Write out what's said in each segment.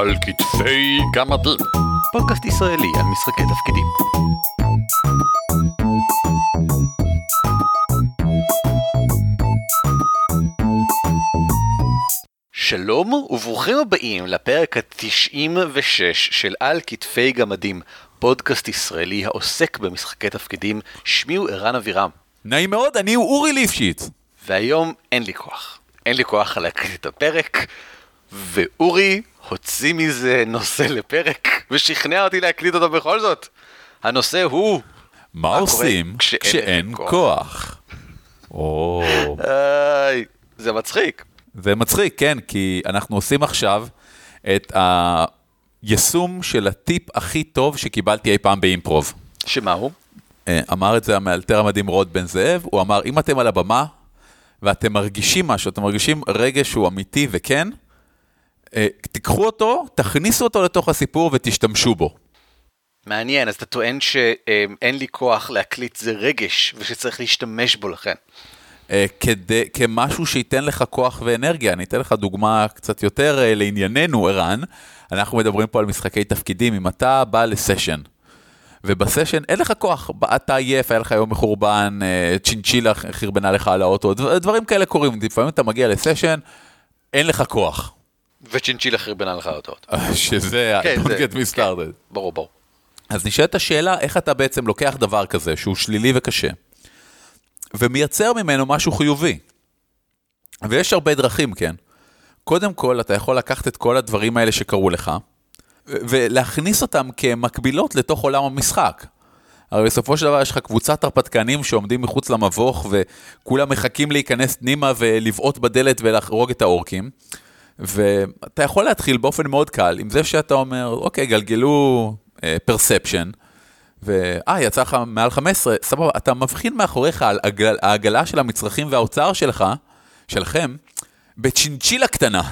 על כתפי גמדים. פודקאסט ישראלי על משחקי תפקידים. שלום וברוכים הבאים לפרק ה-96 של על כתפי גמדים, פודקאסט ישראלי העוסק במשחקי תפקידים, שמי הוא ערן אבירם. נעים מאוד, אני הוא אורי ליפשיץ. והיום אין לי כוח. אין לי כוח להקליט את הפרק, ואורי הוציא מזה נושא לפרק, ושכנע אותי להקליט אותו בכל זאת. הנושא הוא... מה עושים כשאין כשאין כוח? כוח? או, זה מצחיק. זה מצחיק, כן, כי אנחנו עושים עכשיו את היישום של הטיפ הכי טוב שקיבלתי אי פעם באימפרוב. שמה הוא? אה, אמר את זה המאלתר המדהים רוד בן זאב, הוא אמר, אם אתם על הבמה ואתם מרגישים משהו, אתם מרגישים רגש שהוא אמיתי וכן, תיקחו אותו, תכניסו אותו לתוך הסיפור ותשתמשו בו. מעניין, אז אתה טוען שאין לי כוח להקליט זה רגש, ושצריך להשתמש בו לכן. אה, כדי, כמשהו שייתן לך כוח ואנרגיה. אני אתן לך דוגמה קצת יותר אה, לענייננו, ערן. אנחנו מדברים פה על משחקי תפקידים. אם אתה בא לסשן, ובסשן אין לך כוח, אתה עייף, היה לך יום מחורבן, אה, צ'ינצ'ילה חרבנה לך על האוטו, דבר- דברים כאלה קורים. לפעמים אתה מגיע לסשן, אין לך כוח. וצ'ינצ'ילה חרבנה לך אותות. שזה, כן, don't זה- get me started. ברור, ברור. אז נשאלת השאלה, איך אתה בעצם לוקח דבר כזה, שהוא שלילי וקשה, ומייצר ממנו משהו חיובי. ויש הרבה דרכים, כן. קודם כל, אתה יכול לקחת את כל הדברים האלה שקרו לך, ולהכניס אותם כמקבילות לתוך עולם המשחק. הרי בסופו של דבר יש לך קבוצת הרפתקנים שעומדים מחוץ למבוך, וכולם מחכים להיכנס פנימה ולבעוט בדלת ולהרוג את האורקים. ואתה יכול להתחיל באופן מאוד קל עם זה שאתה אומר, אוקיי, גלגלו פרספשן, ואה, יצא לך מעל 15, סבבה, אתה מבחין מאחוריך על הגל, העגלה של המצרכים והאוצר שלך, שלכם, בצ'ינצ'ילה קטנה.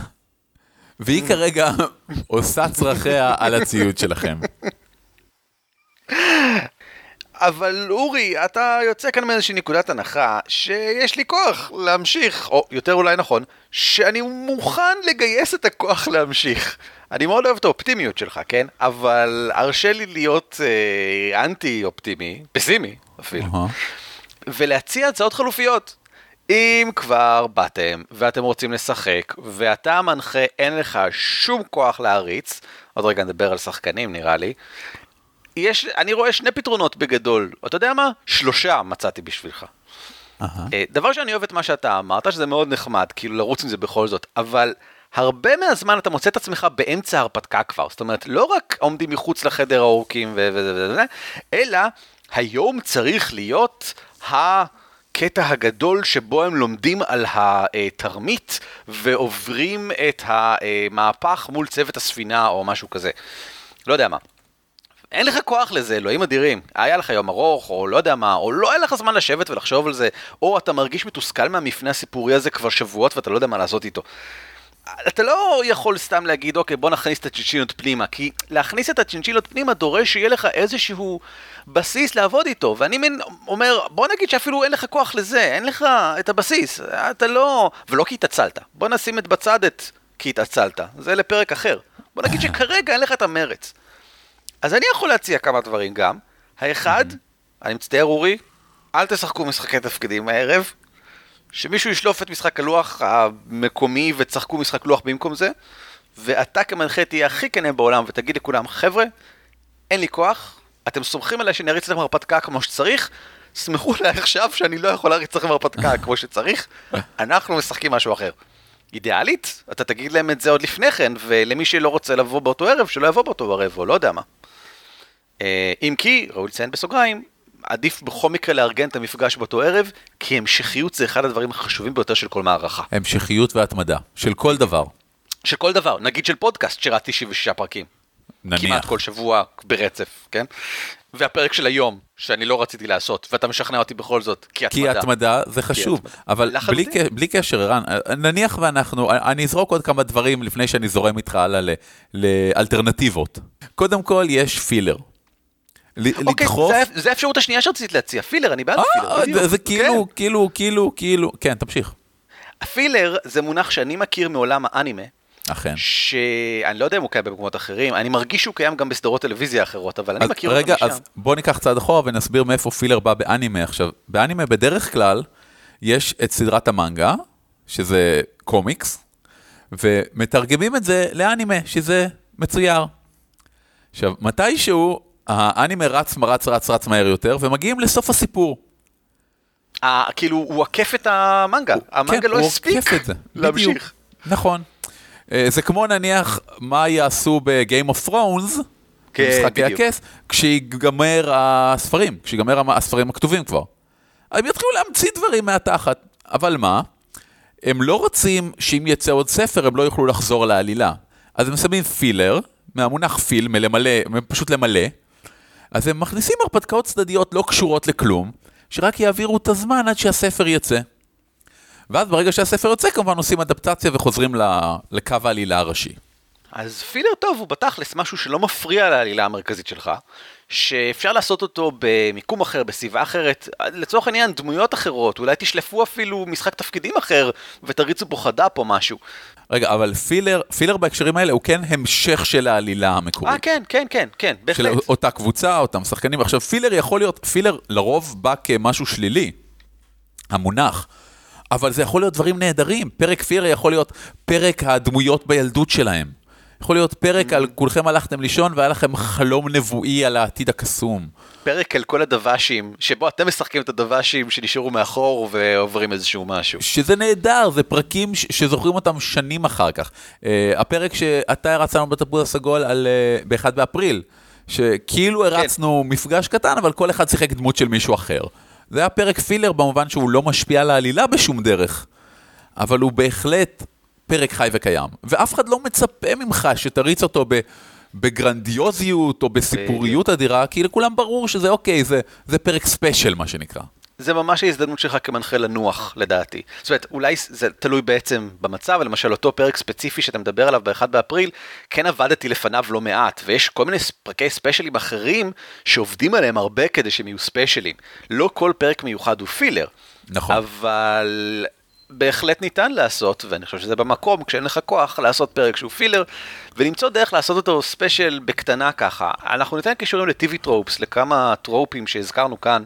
והיא כרגע עושה צרכיה על הציוד שלכם. אבל אורי, אתה יוצא כאן מאיזושהי נקודת הנחה שיש לי כוח להמשיך, או יותר אולי נכון, שאני מוכן לגייס את הכוח להמשיך. אני מאוד אוהב את האופטימיות שלך, כן? אבל הרשה לי להיות אה, אנטי אופטימי, פסימי אפילו, אהה. ולהציע הצעות חלופיות. אם כבר באתם ואתם רוצים לשחק ואתה המנחה אין לך שום כוח להריץ, עוד רגע נדבר על שחקנים נראה לי, יש, אני רואה שני פתרונות בגדול, אתה יודע מה? שלושה מצאתי בשבילך. אה, דבר שאני אוהב את מה שאתה אמרת, שזה מאוד נחמד, כאילו לרוץ עם זה בכל זאת, אבל הרבה מהזמן אתה מוצא את עצמך באמצע ההרפתקה כבר, זאת אומרת, לא רק עומדים מחוץ לחדר האורקים וזה וזה וזה, אלא היום צריך להיות הקטע הגדול שבו הם לומדים על התרמית ועוברים את המהפך מול צוות הספינה או משהו כזה. לא יודע מה. אין לך כוח לזה, אלוהים אדירים. היה לך יום ארוך, או לא יודע מה, או לא היה לך זמן לשבת ולחשוב על זה, או אתה מרגיש מתוסכל מהמפנה הסיפורי הזה כבר שבועות ואתה לא יודע מה לעשות איתו. אתה לא יכול סתם להגיד, אוקיי, בוא נכניס את הצ'ינצ'ילות פנימה, כי להכניס את הצ'ינצ'ילות פנימה דורש שיהיה לך איזשהו בסיס לעבוד איתו, ואני מין אומר, בוא נגיד שאפילו אין לך כוח לזה, אין לך את הבסיס, אתה לא... ולא כי התעצלת. בוא נשים את בצד את כי התעצלת, זה לפרק אחר. בוא נגיד שכרגע אין לך את המרץ. אז אני יכול להציע כמה דברים גם. האחד, אני מצטער אורי, אל תשחקו משחקי תפקידים הערב, שמישהו ישלוף את משחק הלוח המקומי ותשחקו משחק לוח במקום זה, ואתה כמנחה תהיה הכי כנה בעולם ותגיד לכולם, חבר'ה, אין לי כוח, אתם סומכים עליי שאני אריץ לכם הרפתקה כמו שצריך, סמכו עליי עכשיו שאני לא יכול להריץ לכם הרפתקה כמו שצריך, אנחנו משחקים משהו אחר. אידיאלית, אתה תגיד להם את זה עוד לפני כן, ולמי שלא רוצה לבוא באותו ערב, שלא יבוא באותו ערב, או לא יודע מה. אה, אם כי, ראוי לציין בסוגריים, עדיף בכל מקרה לארגן את המפגש באותו ערב, כי המשכיות זה אחד הדברים החשובים ביותר של כל מערכה. המשכיות והתמדה, של כל דבר. של כל דבר, נגיד של פודקאסט שרץ 96 פרקים. נניח. כמעט כל שבוע ברצף, כן? והפרק של היום, שאני לא רציתי לעשות, ואתה משכנע אותי בכל זאת, כי התמדה. כי התמדה זה חשוב, התמדה. אבל בלי, בלי קשר, ערן, נניח ואנחנו, אני אזרוק עוד כמה דברים לפני שאני זורם איתך הלאה ל- לאלטרנטיבות. קודם כל, יש פילר. אוקיי, לדחוף... זה- זה האפשרות השנייה שרציתי להציע, פילר, אני בעד אה, פילר. בדיוק. זה- זה כאילו, כן. כאילו, כאילו, כאילו, כן, תמשיך. הפילר זה מונח שאני מכיר מעולם האנימה, אכן. שאני לא יודע אם הוא קיים במקומות אחרים, אני מרגיש שהוא קיים גם בסדרות טלוויזיה אחרות, אבל אני מכיר רגע, אותו משם. אז בוא ניקח צעד אחורה ונסביר מאיפה פילר בא באנימה. עכשיו, באנימה בדרך כלל יש את סדרת המנגה, שזה קומיקס, ומתרגמים את זה לאנימה, שזה מצויר. עכשיו, מתישהו האנימה רץ, רץ, רץ, רץ מהר יותר, ומגיעים לסוף הסיפור. אה, כאילו, הוא עקף את המנגה, המנגה כן, לא הספיק להמשיך. נכון. אה, זה כמו נניח מה יעשו ב-Game of Thrones, כן, בדיוק. הכס, כשיגמר הספרים, כשיגמר הספרים הכתובים כבר. הם יתחילו להמציא דברים מהתחת, אבל מה? הם לא רוצים שאם יצא עוד ספר הם לא יוכלו לחזור לעלילה. אז הם שמים פילר, מהמונח פיל, מלמלא, פשוט למלא, אז הם מכניסים הרפתקאות צדדיות לא קשורות לכלום, שרק יעבירו את הזמן עד שהספר יצא. ואז ברגע שהספר יוצא, כמובן עושים אדפטציה וחוזרים לקו העלילה הראשי. אז פילר טוב הוא בתכלס משהו שלא מפריע לעלילה המרכזית שלך, שאפשר לעשות אותו במיקום אחר, בסביבה אחרת, לצורך העניין דמויות אחרות, אולי תשלפו אפילו משחק תפקידים אחר ותריצו פה חד"פ או משהו. רגע, אבל פילר, פילר בהקשרים האלה הוא כן המשך של העלילה המקורית. אה כן, כן, כן, כן, של בהחלט. אותה קבוצה, אותם שחקנים. עכשיו, פילר יכול להיות, פילר לרוב בא כמשהו שלילי, המונח, אבל זה יכול להיות דברים נהדרים. פרק פילר יכול להיות פרק הדמויות בילדות שלהם. יכול להיות פרק על כולכם הלכתם לישון והיה לכם חלום נבואי על העתיד הקסום. פרק על כל הדב"שים, שבו אתם משחקים את הדב"שים שנשארו מאחור ועוברים איזשהו משהו. שזה נהדר, זה פרקים ש- שזוכרים אותם שנים אחר כך. Uh, הפרק שאתה הרצת לנו בתפוז הסגול על, uh, ב-1 באפריל, שכאילו הרצנו כן. מפגש קטן, אבל כל אחד שיחק דמות של מישהו אחר. זה היה פרק filler במובן שהוא לא משפיע על העלילה בשום דרך, אבל הוא בהחלט פרק חי וקיים. ואף אחד לא מצפה ממך שתריץ אותו ב... בגרנדיוזיות או בסיפוריות אדירה, כי לכולם ברור שזה אוקיי, זה, זה פרק special מה שנקרא. זה ממש ההזדמנות שלך כמנחה לנוח, לדעתי. זאת אומרת, אולי זה תלוי בעצם במצב, למשל אותו פרק ספציפי שאתה מדבר עליו ב-1 באפריל, כן עבדתי לפניו לא מעט, ויש כל מיני פרקי ספיישלים אחרים שעובדים עליהם הרבה כדי שהם יהיו ספיישלים. לא כל פרק מיוחד הוא filler. נכון. אבל בהחלט ניתן לעשות, ואני חושב שזה במקום, כשאין לך כוח, לעשות פרק שהוא filler, ולמצוא דרך לעשות אותו special בקטנה ככה. אנחנו ניתן קישורים ל TV Tropes, לכמה טרופים שהזכרנו כאן.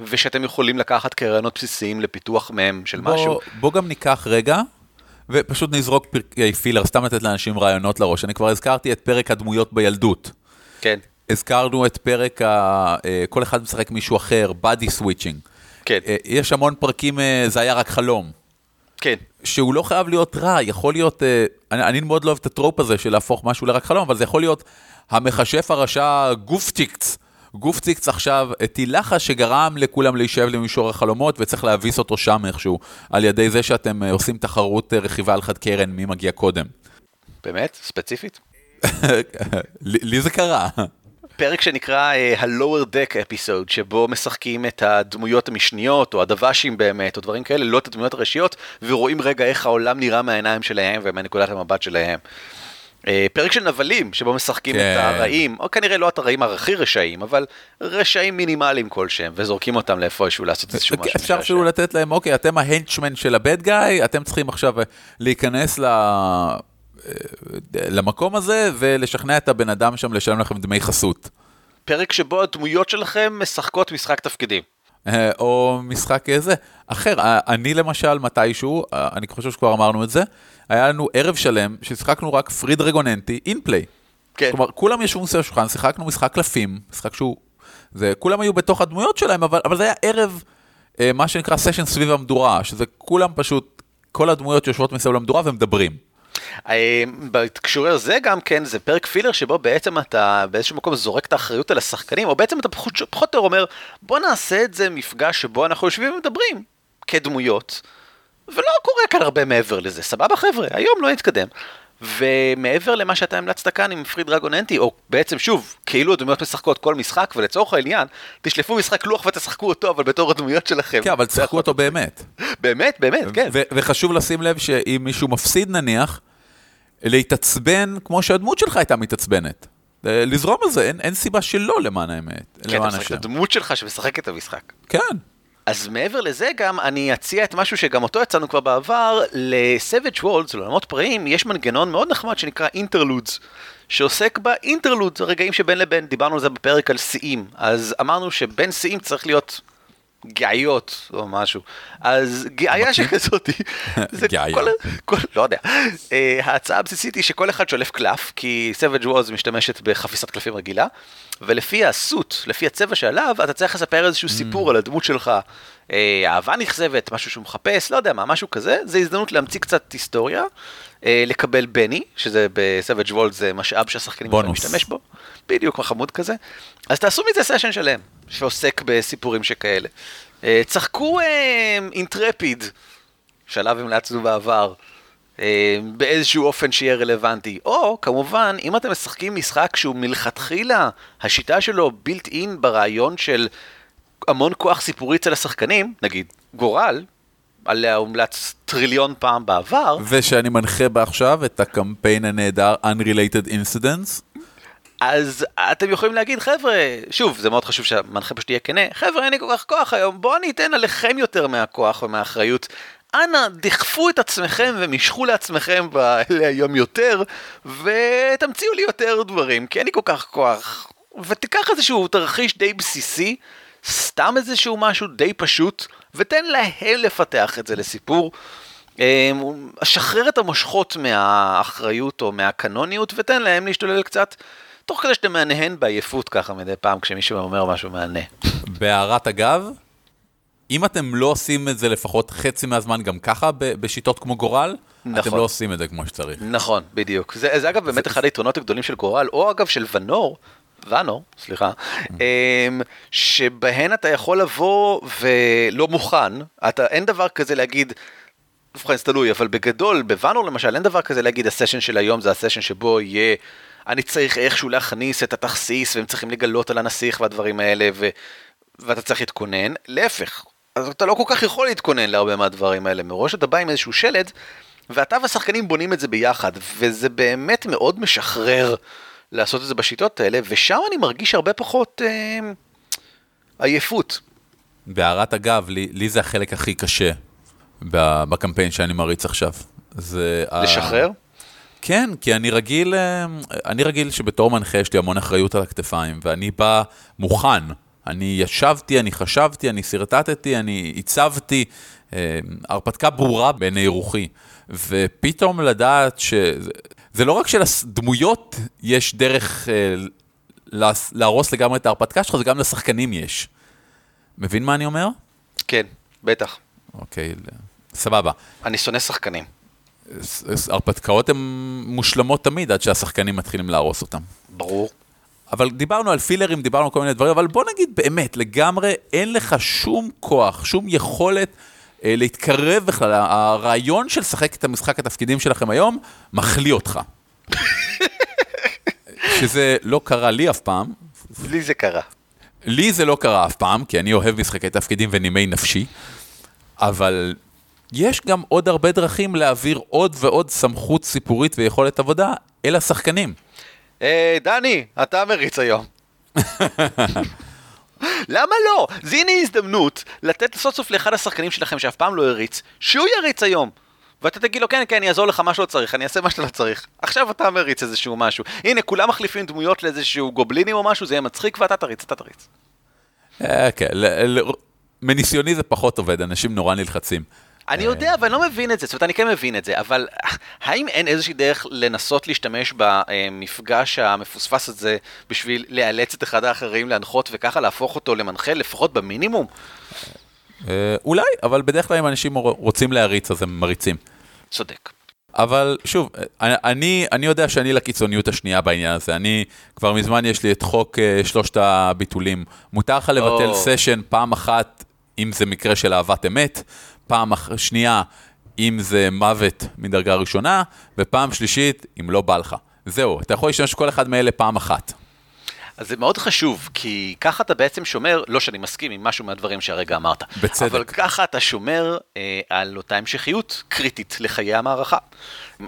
ושאתם יכולים לקחת כרעיונות בסיסיים לפיתוח מהם של בוא, משהו. בוא גם ניקח רגע, ופשוט נזרוק פרקי filler, סתם לתת לאנשים רעיונות לראש. אני כבר הזכרתי את פרק הדמויות בילדות. כן, הזכרנו את פרק, ה... אה, כל אחד משחק מישהו אחר, body switching. כן, יש המון פרקים, אה, זה היה רק חלום. כן. שהוא לא חייב להיות רע, יכול להיות, אה, אני, אני מאוד לא אוהב את ה trope הזה של להפוך משהו לרק חלום, אבל זה יכול להיות המכשף הרשע גופציקץ עכשיו הטיל לחש שגרם לכולם להישאב למישור החלומות וצריך להביס אותו שם איכשהו, על ידי זה שאתם אה, עושים תחרות אה, רכיבה על חד קרן, מי מגיע קודם. באמת? ספציפית? לי זה קרה. פרק שנקרא uh, ה-Lower Deck Episode, שבו משחקים את הדמויות המשניות, או הדב"שים באמת, או דברים כאלה, לא את הדמויות הראשיות, ורואים רגע איך העולם נראה מהעיניים שלהם ומהנקודת המבט שלהם. Uh, פרק של נבלים, שבו משחקים כן. את הרעים, או כנראה לא את הרעים הכי רשעים, אבל רשעים מינימליים כלשהם, וזורקים אותם לאיפשהו לעשות איזשהו משהו. אפשר. אפילו לתת להם, אוקיי, אתם ההנצ'מן של הבד גאי, אתם צריכים עכשיו אה, להיכנס ל... אה, למקום הזה ולשכנע את הבן אדם שם לשלם לכם דמי חסות. פרק שבו הדמויות שלכם משחקות משחק תפקידים. אה, או משחק איזה. אחר, אה, אני למשל מתישהו, אה, אני חושב שכבר אמרנו את זה, היה לנו ערב שלם ששיחקנו רק פרי דרגוננטי אינפליי. כן. כלומר, כולם ישבו מסביב לשולחן, שיחקנו משחק קלפים, משחק שהוא... זה, כולם היו בתוך הדמויות שלהם, אבל, אבל זה היה ערב, אה, מה שנקרא סשן סביב המדורה, שזה כולם פשוט, כל הדמויות יושבות מסביב למדורה ומדברים. אה, בהקשור הזה גם כן זה פרק פילר שבו בעצם אתה באיזשהו מקום זורק את האחריות על השחקנים או בעצם אתה פחות או יותר אומר בוא נעשה את זה מפגש שבו אנחנו יושבים ומדברים כדמויות ולא קורה כאן הרבה מעבר לזה. סבבה חבר'ה היום לא נתקדם. ומעבר למה שאתה המלצת כאן עם פרי דרגון אנטי או בעצם שוב כאילו הדמויות משחקות כל משחק ולצורך העניין תשלפו משחק לוח ותשחקו אותו אבל בתור הדמויות שלכם. כן, אבל תשחקו אותו באמת. באמת באמת כן. וחשוב לשים לב שאם מישהו מפסיד נניח, להתעצבן כמו שהדמות שלך הייתה מתעצבנת. אה, לזרום על זה, אין, אין סיבה שלא למען האמת, כן, למען השם. הדמות שלך שמשחקת את המשחק. כן. אז מעבר לזה גם, אני אציע את משהו שגם אותו יצאנו כבר בעבר, ל-Savage Worlds, לעולמות פראיים, יש מנגנון מאוד נחמד שנקרא אינטרלודס, שעוסק באינטרלודס, הרגעים שבין לבין, דיברנו על זה בפרק על שיאים, אז אמרנו שבין שיאים צריך להיות גאיות או משהו, אז גאיה שכזאת, זה. כל, כל, לא יודע, אה, ההצעה הבסיסית היא שכל אחד שולף קלף, כי Savage Wars משתמשת בחפיסת קלפים רגילה, ולפי הסוט, לפי הצבע שעליו, אתה צריך לספר איזשהו סיפור על הדמות שלך, אה, אהבה נכזבת, משהו שהוא מחפש, לא יודע מה, משהו כזה, זה הזדמנות להמציא קצת היסטוריה, אה, לקבל בני, שזה ב-Savage World זה משאב שהשחקנים יכולים. להשתמש בו, בדיוק חמוד כזה, אז תעשו מזה סשן שלם, שעוסק בסיפורים שכאלה. אה, צחקו אינטרפיד, שעליו המלצנו בעבר, אה, באיזשהו אופן שיהיה רלוונטי. או, כמובן, אם אתם משחקים משחק שהוא מלכתחילה, השיטה שלו בילט אין ברעיון של המון כוח סיפורי אצל השחקנים, נגיד גורל, עליה הומלץ טריליון פעם בעבר, ושאני מנחה בה עכשיו את הקמפיין הנהדר Unrelated Incidents. אז אתם יכולים להגיד, חבר'ה, שוב, זה מאוד חשוב שהמנחה פשוט יהיה כנה, חבר'ה, אין לי כל כך כוח היום, בואו אני אתן עליכם יותר מהכוח ומהאחריות. אנא, דחפו את עצמכם ומשכו לעצמכם באלה היום יותר, ותמציאו לי יותר דברים, כי אין לי כל כך כוח. ותיקח איזשהו תרחיש די בסיסי, סתם איזשהו משהו די פשוט, ותן להם לפתח את זה לסיפור. אמ, שחרר את המושכות מהאחריות או מהקנוניות ותן להם להשתולל קצת, תוך כדי שאתה מהנהן בעייפות ככה מדי פעם כשמישהו אומר משהו מהנה. בהערת אגב, אם אתם לא עושים את זה לפחות חצי מהזמן גם ככה בשיטות כמו גורל, אתם נכון. לא עושים את זה כמו שצריך. נכון, בדיוק. זה, זה אגב באמת אחד היתרונות הגדולים של גורל, או אגב של ונור, ונור, סליחה, אמ, שבהן אתה יכול לבוא ולא מוכן, אתה, אין דבר כזה להגיד, ובכן זה תלוי, אבל בגדול, בוונור למשל, אין דבר כזה להגיד הסשן של היום זה הסשן שבו יהיה, אני צריך איכשהו להכניס את התכסיס והם צריכים לגלות על הנסיך והדברים האלה, ו, ואתה צריך להתכונן, להפך. אז אתה לא כל כך יכול להתכונן להרבה מהדברים האלה, מראש אתה בא עם איזשהו שלד, ואתה והשחקנים בונים את זה ביחד, וזה באמת מאוד משחרר לעשות את זה בשיטות האלה, ושם אני מרגיש הרבה פחות אה, עייפות. בהערת אגב, לי, לי זה החלק הכי קשה בקמפיין שאני מריץ עכשיו. זה... ה- לשחרר? כן, כי אני רגיל, אה, אני רגיל שבתור מנחה יש לי המון אחריות על הכתפיים, ואני בא מוכן. אני ישבתי, אני חשבתי, אני שרטטתי, אני הצבתי, אה, הרפתקה ברורה בעיני רוחי. ופתאום לדעת ש... זה לא רק שלדמויות יש דרך אה, להרוס לגמרי את ההרפתקה שלך, זה גם לשחקנים יש. מבין מה אני אומר? כן, בטח. אוקיי, סבבה. אני שונא שחקנים. הרפתקאות הן מושלמות תמיד עד שהשחקנים מתחילים להרוס אותם. ברור. אבל דיברנו על פילרים, דיברנו על כל מיני דברים, אבל בוא נגיד באמת, לגמרי אין לך שום כוח, שום יכולת אה, להתקרב בכלל. הרעיון של לשחק את המשחק התפקידים שלכם היום, מחליא אותך. שזה לא קרה לי אף פעם, לי זה קרה. לי זה לא קרה אף פעם, כי אני אוהב משחקי תפקידים ונימי נפשי, אבל יש גם עוד הרבה דרכים להעביר עוד ועוד סמכות סיפורית ויכולת עבודה אל השחקנים. אה, דני, אתה מריץ היום. למה לא? זה הנה הזדמנות לתת סוף סוף לאחד השחקנים שלכם שאף פעם לא הריץ, שהוא יריץ היום. ואתה תגיד לו, כן, כן, אני אעזור לך מה שלא צריך, אני אעשה מה שאתה לא צריך. עכשיו אתה מריץ איזשהו משהו. הנה, כולם מחליפים דמויות לאיזשהו גובלינים או משהו, זה יהיה מצחיק, ואתה תריץ, אתה תריץ. אה, כן, מניסיוני זה פחות עובד, אנשים נורא נלחצים. אני יודע, אבל אני לא מבין את זה, זאת אומרת, אני כן מבין את זה, אבל האם אין איזושהי דרך לנסות להשתמש במפגש המפוספס הזה בשביל לאלץ את אחד האחרים להנחות וככה להפוך אותו למנחה, לפחות במינימום? אה, אולי, אבל בדרך כלל אם אנשים רוצים להריץ אז הם מריצים. צודק. אבל שוב, אני, אני יודע שאני לקיצוניות השנייה בעניין הזה. אני, כבר מזמן יש לי את חוק אה, שלושת הביטולים. מותר לך לבטל או. סשן פעם אחת, אם זה מקרה של אהבת אמת, פעם אח- שנייה, אם זה מוות מדרגה ראשונה, ופעם שלישית, אם לא בא לך. זהו, אתה יכול להשתמש בכל אחד מאלה פעם אחת. אז זה מאוד חשוב, כי ככה אתה בעצם שומר, לא שאני מסכים עם משהו מהדברים שהרגע אמרת, בצדק. אבל ככה אתה שומר אה, על אותה המשכיות קריטית לחיי המערכה.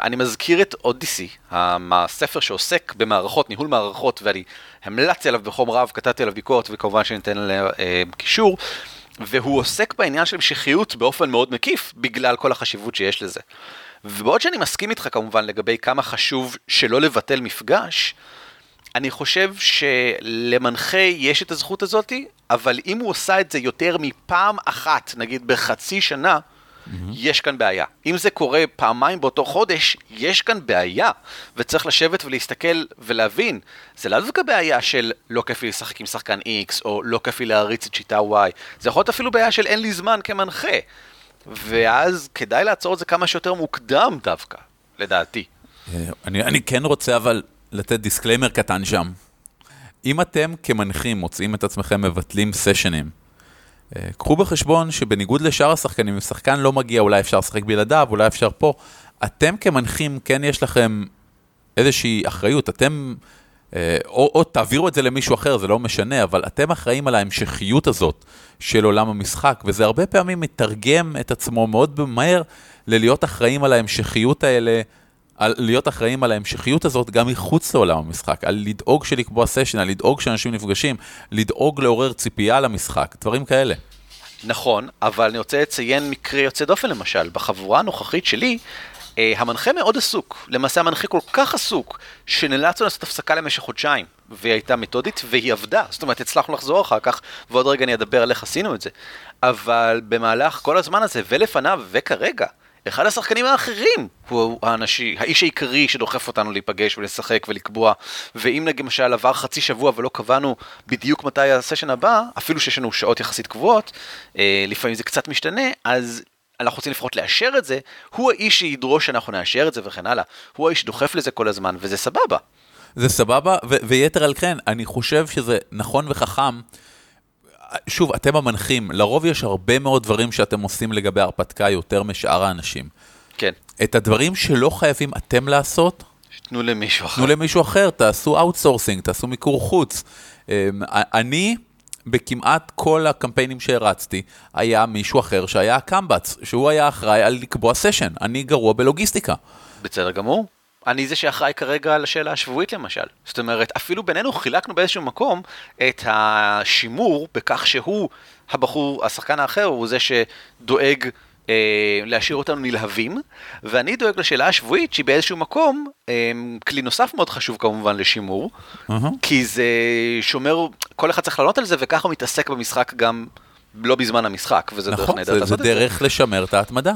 אני מזכיר את אודיסי, הספר שעוסק במערכות, ניהול מערכות, ואני המלצתי עליו בחום רב, כתבתי עליו ביקורת, וכמובן שניתן עליו אה, קישור. והוא עוסק בעניין של המשכיות באופן מאוד מקיף, בגלל כל החשיבות שיש לזה. ובעוד שאני מסכים איתך כמובן לגבי כמה חשוב שלא לבטל מפגש, אני חושב שלמנחה יש את הזכות הזאתי, אבל אם הוא עושה את זה יותר מפעם אחת, נגיד בחצי שנה. יש כאן בעיה. אם זה קורה פעמיים באותו חודש, יש כאן בעיה. וצריך לשבת ולהסתכל ולהבין, זה לאו דווקא בעיה של לא כיף לי לשחק עם שחקן X, או לא כיף לי להריץ את שיטה Y, זה יכול להיות אפילו בעיה של אין לי זמן כמנחה. ואז כדאי לעצור את זה כמה שיותר מוקדם דווקא, לדעתי. אה, אני, אני כן רוצה אבל לתת disclaimer קטן שם. אם אתם כמנחים מוצאים את עצמכם מבטלים סשנים, קחו בחשבון שבניגוד לשאר השחקנים, אם שחקן לא מגיע, אולי אפשר לשחק בלעדיו, אולי אפשר פה. אתם כמנחים, כן יש לכם איזושהי אחריות, אתם, אה, או, או תעבירו את זה למישהו אחר, זה לא משנה, אבל אתם אחראים על ההמשכיות הזאת של עולם המשחק, וזה הרבה פעמים מתרגם את עצמו מאוד מהר ללהיות אחראים על ההמשכיות האלה. על להיות אחראים על ההמשכיות הזאת גם מחוץ לעולם המשחק, על לדאוג שלקבוע סשן, על לדאוג שאנשים נפגשים, לדאוג לעורר ציפייה למשחק, דברים כאלה. נכון, אבל אני רוצה לציין מקרה יוצא דופן למשל, בחבורה הנוכחית שלי, אה, המנחה מאוד עסוק, למעשה המנחה כל כך עסוק, שנאלצנו לעשות הפסקה למשך חודשיים, והיא הייתה מתודית והיא עבדה, זאת אומרת הצלחנו לחזור אחר כך, ועוד רגע אני אדבר על איך עשינו את זה, אבל במהלך כל הזמן הזה ולפניו וכרגע, אחד השחקנים האחרים הוא האנשי, האיש העיקרי שדוחף אותנו להיפגש ולשחק ולקבוע, ואם למשל עבר חצי שבוע ולא קבענו בדיוק מתי הסשן הבא, אפילו שיש לנו שעות יחסית קבועות, אה, לפעמים זה קצת משתנה, אז אנחנו רוצים לפחות לאשר את זה, הוא האיש שידרוש שאנחנו נאשר את זה וכן הלאה. הוא האיש שדוחף לזה כל הזמן, וזה סבבה. זה סבבה, ו- ויתר על כן, אני חושב שזה נכון וחכם. שוב, אתם המנחים, לרוב יש הרבה מאוד דברים שאתם עושים לגבי הרפתקה יותר משאר האנשים. כן. את הדברים שלא חייבים אתם לעשות, תנו למישהו אחר. תנו למישהו אחר, תעשו outsourcing, תעשו מיקור חוץ. אמ, אני, בכמעט כל הקמפיינים שהרצתי, היה מישהו אחר שהיה הקמב"ץ, שהוא היה אחראי על לקבוע סשן. אני גרוע בלוגיסטיקה. בסדר גמור. אני זה שאחראי כרגע על השאלה השבועית למשל. זאת אומרת, אפילו בינינו חילקנו באיזשהו מקום את השימור בכך שהוא, הבחור, השחקן האחר, הוא זה שדואג אה, להשאיר אותנו נלהבים, ואני דואג לשאלה השבועית שהיא באיזשהו מקום אה, כלי נוסף מאוד חשוב כמובן לשימור, uh-huh. כי זה שומר, כל אחד צריך לענות על זה וככה הוא מתעסק במשחק גם לא בזמן המשחק, וזה נכון, דרך נהדרת לעשות את זה. נכון, זה דרך לשמר את ההתמדה.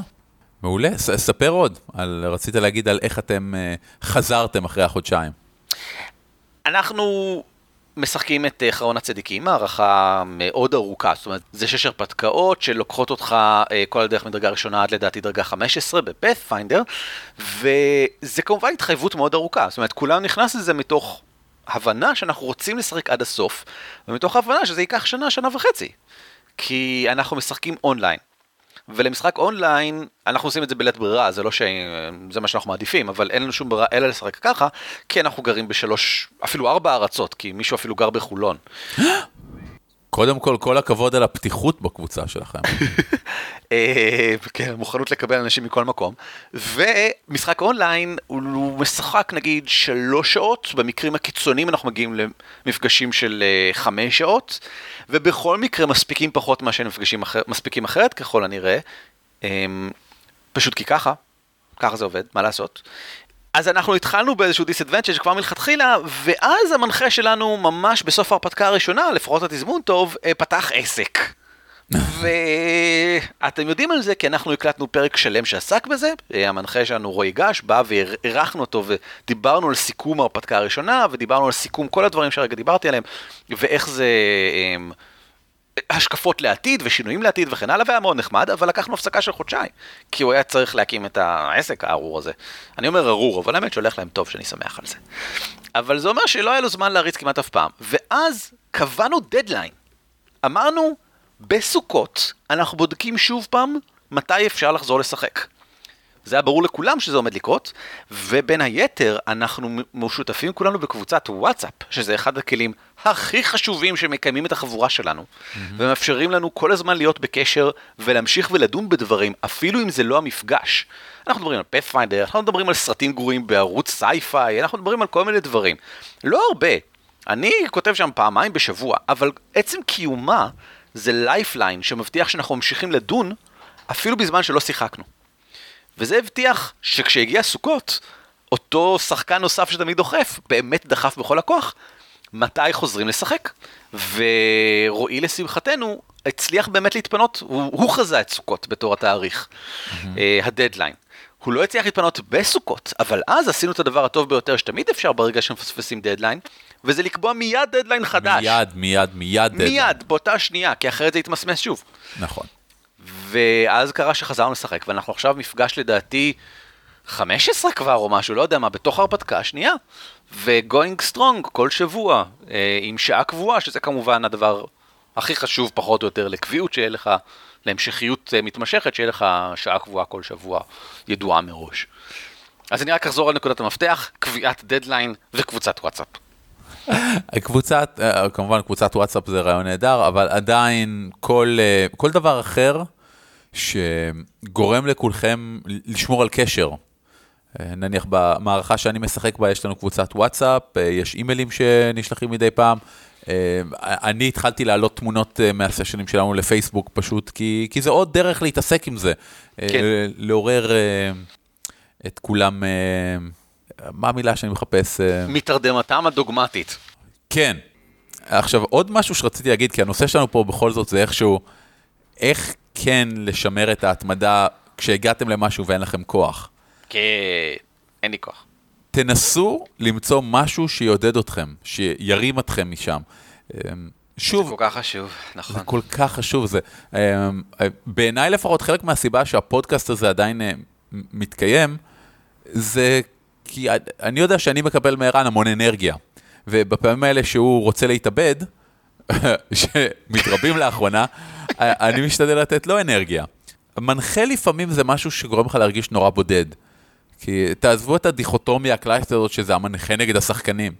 מעולה, ס, ספר עוד, על, רצית להגיד על איך אתם uh, חזרתם אחרי החודשיים. אנחנו משחקים את uh, חרון הצדיקים, הערכה מאוד ארוכה, זאת אומרת, זה שש הרפתקאות שלוקחות אותך uh, כל הדרך מדרגה ראשונה עד לדעתי דרגה 15 בפאת'פיינדר, וזה כמובן התחייבות מאוד ארוכה, זאת אומרת, כולם נכנס לזה מתוך הבנה שאנחנו רוצים לשחק עד הסוף, ומתוך הבנה שזה ייקח שנה, שנה וחצי. כי אנחנו משחקים אונליין. ולמשחק אונליין, אנחנו עושים את זה בלית ברירה, זה לא שזה מה שאנחנו מעדיפים, אבל אין לנו שום ברירה אלא לשחק ככה, כי אנחנו גרים בשלוש, אפילו ארבע ארצות, כי מישהו אפילו גר בחולון. קודם כל, כל הכבוד על הפתיחות בקבוצה שלכם. אה, כן, מוכנות לקבל אנשים מכל מקום. ומשחק אונליין, הוא משחק נגיד שלוש שעות, במקרים הקיצוניים אנחנו מגיעים למפגשים של אה, חמש שעות, ובכל מקרה מספיקים פחות ממה שנפגשים אחר, מספיקים אחרת ככל הנראה. אמ, פשוט כי ככה, ככה זה עובד, מה לעשות. אז אנחנו התחלנו באיזשהו דיסאדוונצ'ה כבר מלכתחילה, ואז המנחה שלנו ממש בסוף ההרפתקה הראשונה, לפחות התזמון טוב, אה, פתח עסק. ואתם יודעים על זה כי אנחנו הקלטנו פרק שלם שעסק בזה, אה, המנחה שלנו רועי גש בא ואירחנו אותו ודיברנו על סיכום ההרפתקה הראשונה ודיברנו על סיכום כל הדברים שהרגע דיברתי עליהם ואיך זה אמ, השקפות לעתיד ושינויים לעתיד וכן הלאה, והיה מאוד נחמד, אבל לקחנו הפסקה של חודשיים, כי הוא היה צריך להקים את העסק הארור הזה. אני אומר ארור, אבל האמת שהולך להם טוב שאני שמח על זה. אבל זה אומר שלא היה לו זמן להריץ כמעט אף פעם. ואז קבענו דדליין. אמרנו, בסוכות אנחנו בודקים שוב פעם מתי אפשר לחזור לשחק. זה היה ברור לכולם שזה עומד לקרות, ובין היתר אנחנו משותפים כולנו בקבוצת וואטסאפ, שזה אחד הכלים הכי חשובים שמקיימים את החבורה שלנו, mm-hmm. ומאפשרים לנו כל הזמן להיות בקשר ולהמשיך ולדון בדברים, אפילו אם זה לא המפגש. אנחנו מדברים על Pathfinder, אנחנו מדברים על סרטים גרועים בערוץ Syfy, אנחנו מדברים על כל מיני דברים. לא הרבה. אני כותב שם פעמיים בשבוע, אבל עצם קיומה זה lifeline שמבטיח שאנחנו ממשיכים לדון אפילו בזמן שלא שיחקנו. וזה הבטיח שכשהגיע סוכות, אותו שחקן נוסף שתמיד דוחף, באמת דחף בכל הכוח, מתי חוזרים לשחק. ורועי לשמחתנו הצליח באמת להתפנות, הוא, הוא חזה את סוכות בתור התאריך, mm-hmm. הדדליין. הוא לא הצליח להתפנות בסוכות, אבל אז עשינו את הדבר הטוב ביותר שתמיד אפשר ברגע שמפספסים דדליין, וזה לקבוע מיד דדליין חדש. מיד, מיד, מיד דדליין. מיד, באותה שנייה, כי אחרת זה יתמסמס שוב. נכון. ואז קרה שחזרנו לשחק, ואנחנו עכשיו מפגש לדעתי 15 כבר או משהו, לא יודע מה, בתוך ההרפתקה השנייה. ו going strong כל שבוע, אה, עם שעה קבועה, שזה כמובן הדבר הכי חשוב פחות או יותר לקביעות, שיהיה לך, להמשכיות אה, מתמשכת, שיהיה לך שעה קבועה כל שבוע, ידועה מראש. אז אני רק אחזור על נקודת המפתח, קביעת דדליין וקבוצת וואטסאפ. קבוצת, אה, כמובן קבוצת וואטסאפ זה רעיון נהדר, אבל עדיין כל, כל דבר אחר שגורם לכולכם לשמור על קשר. אה, נניח במערכה שאני משחק בה יש לנו קבוצת וואטסאפ, יש אימיילים שנשלחים מדי פעם. אני התחלתי להעלות תמונות מהסשנים שלנו לפייסבוק פשוט, כי, כי זה עוד דרך להתעסק עם זה. כן. לעורר את כולם מה המילה שאני מחפש? אה? מתרדמתם הדוגמטית. כן. עכשיו, עוד משהו שרציתי להגיד, כי הנושא שלנו פה בכל זאת זה איכשהו, איך כן לשמר את ההתמדה כשהגעתם למשהו ואין לכם כוח. כן, אין לי כוח. תנסו למצוא משהו שיעודד אתכם, שירים אתכם משם. אמ, שוב, זה כל כך חשוב, נכון. זה כל כך חשוב, זה, אמ, בעיניי לפחות חלק מהסיבה שהפודקאסט הזה עדיין אה, מתקיים, זה כי אני יודע שאני מקבל מערן המון אנרגיה, ובפעמים האלה שהוא רוצה להתאבד, שמתרבים לאחרונה, אני משתדל לתת לו אנרגיה. מנחה לפעמים זה משהו שגורם לך להרגיש נורא בודד. כי תעזבו את הדיכוטומיה הקלאסית הזאת שזה המנחה נגד השחקנים.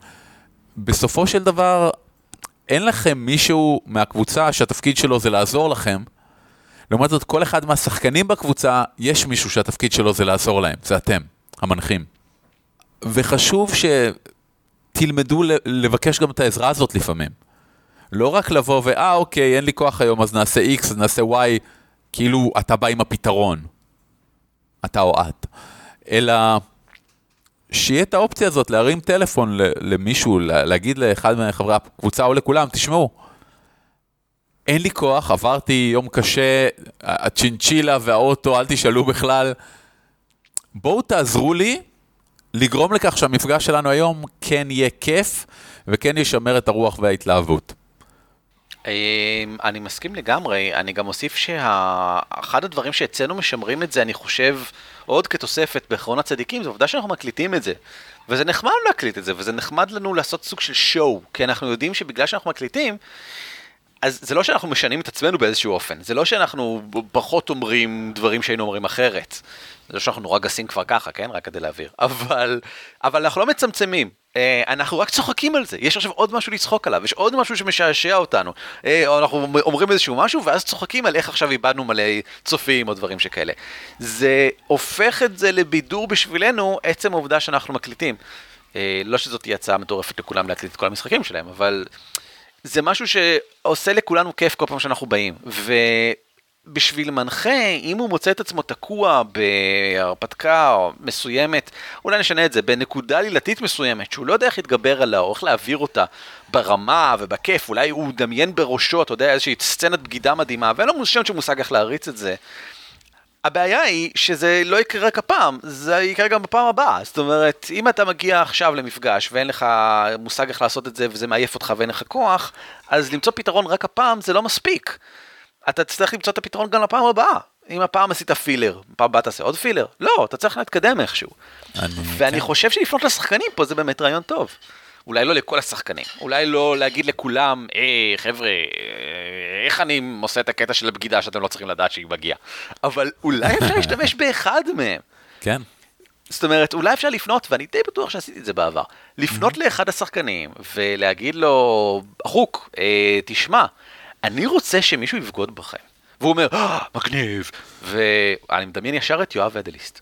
בסופו של דבר, אין לכם מישהו מהקבוצה שהתפקיד שלו זה לעזור לכם. לעומת זאת, כל אחד מהשחקנים בקבוצה, יש מישהו שהתפקיד שלו זה לעזור להם, זה אתם, המנחים. וחשוב שתלמדו לבקש גם את העזרה הזאת לפעמים. לא רק לבוא ואה אוקיי, אין לי כוח היום אז נעשה X, אז נעשה Y, כאילו אתה בא עם הפתרון. אתה או את. אלא שיהיה את האופציה הזאת להרים טלפון למישהו, להגיד לאחד מחברי הקבוצה או לכולם, תשמעו, אין לי כוח, עברתי יום קשה, הצ'ינצ'ילה והאוטו, אל תשאלו בכלל. בואו תעזרו לי לגרום לכך שהמפגש שלנו היום כן יהיה כיף וכן ישמר את הרוח וההתלהבות. אמ, אני מסכים לגמרי, אני גם אוסיף שאחד הדברים שאצלנו משמרים את זה, אני חושב, עוד כתוספת באחרון הצדיקים, זה עובדה שאנחנו מקליטים את זה. וזה נחמד להקליט את זה, וזה נחמד לנו לעשות סוג של שואו, כי אנחנו יודעים שבגלל שאנחנו מקליטים, אז זה לא שאנחנו משנים את עצמנו באיזשהו אופן, זה לא שאנחנו פחות אומרים דברים שהיינו אומרים אחרת. זה לא שאנחנו נורא גסים כבר ככה, כן? רק כדי להעביר. אבל, אבל אנחנו לא מצמצמים. אה, אנחנו רק צוחקים על זה. יש עכשיו עוד משהו לצחוק עליו, יש עוד משהו שמשעשע אותנו. אה, אנחנו אומרים איזשהו משהו, ואז צוחקים על איך עכשיו איבדנו מלא צופים או דברים שכאלה. זה הופך את זה לבידור בשבילנו, עצם העובדה שאנחנו מקליטים. אה, לא שזאת תהיה הצעה מטורפת לכולם להקליט את כל המשחקים שלהם, אבל זה משהו שעושה לכולנו כיף כל פעם שאנחנו באים. ו... בשביל מנחה, אם הוא מוצא את עצמו תקוע בהרפתקה מסוימת, אולי נשנה את זה, בנקודה לילתית מסוימת, שהוא לא יודע איך להתגבר עליה, או איך להעביר אותה ברמה ובכיף, אולי הוא דמיין בראשו, אתה יודע, איזושהי סצנת בגידה מדהימה, ואין לו מושג של מושג איך להריץ את זה. הבעיה היא שזה לא יקרה רק הפעם, זה יקרה גם בפעם הבאה. זאת אומרת, אם אתה מגיע עכשיו למפגש ואין לך מושג איך לעשות את זה וזה מעייף אותך ואין לך כוח, אז למצוא פתרון רק הפעם זה לא מספיק. אתה תצטרך למצוא את הפתרון גם לפעם הבאה. אם הפעם עשית פילר, פעם הבאה תעשה עוד פילר? לא, אתה צריך להתקדם איכשהו. אני, ואני כן. חושב שלפנות לשחקנים פה זה באמת רעיון טוב. אולי לא לכל השחקנים, אולי לא להגיד לכולם, היי חבר'ה, איך אני עושה את הקטע של הבגידה שאתם לא צריכים לדעת שהיא מגיעה. אבל אולי אפשר להשתמש באחד מהם. כן. זאת אומרת, אולי אפשר לפנות, ואני די בטוח שעשיתי את זה בעבר, לפנות לאחד השחקנים ולהגיד לו, אחוק, אה, תשמע, אני רוצה שמישהו יבגוד בכם. והוא אומר, אה, מגניב, ואני מדמיין ישר את יואב אדליסט.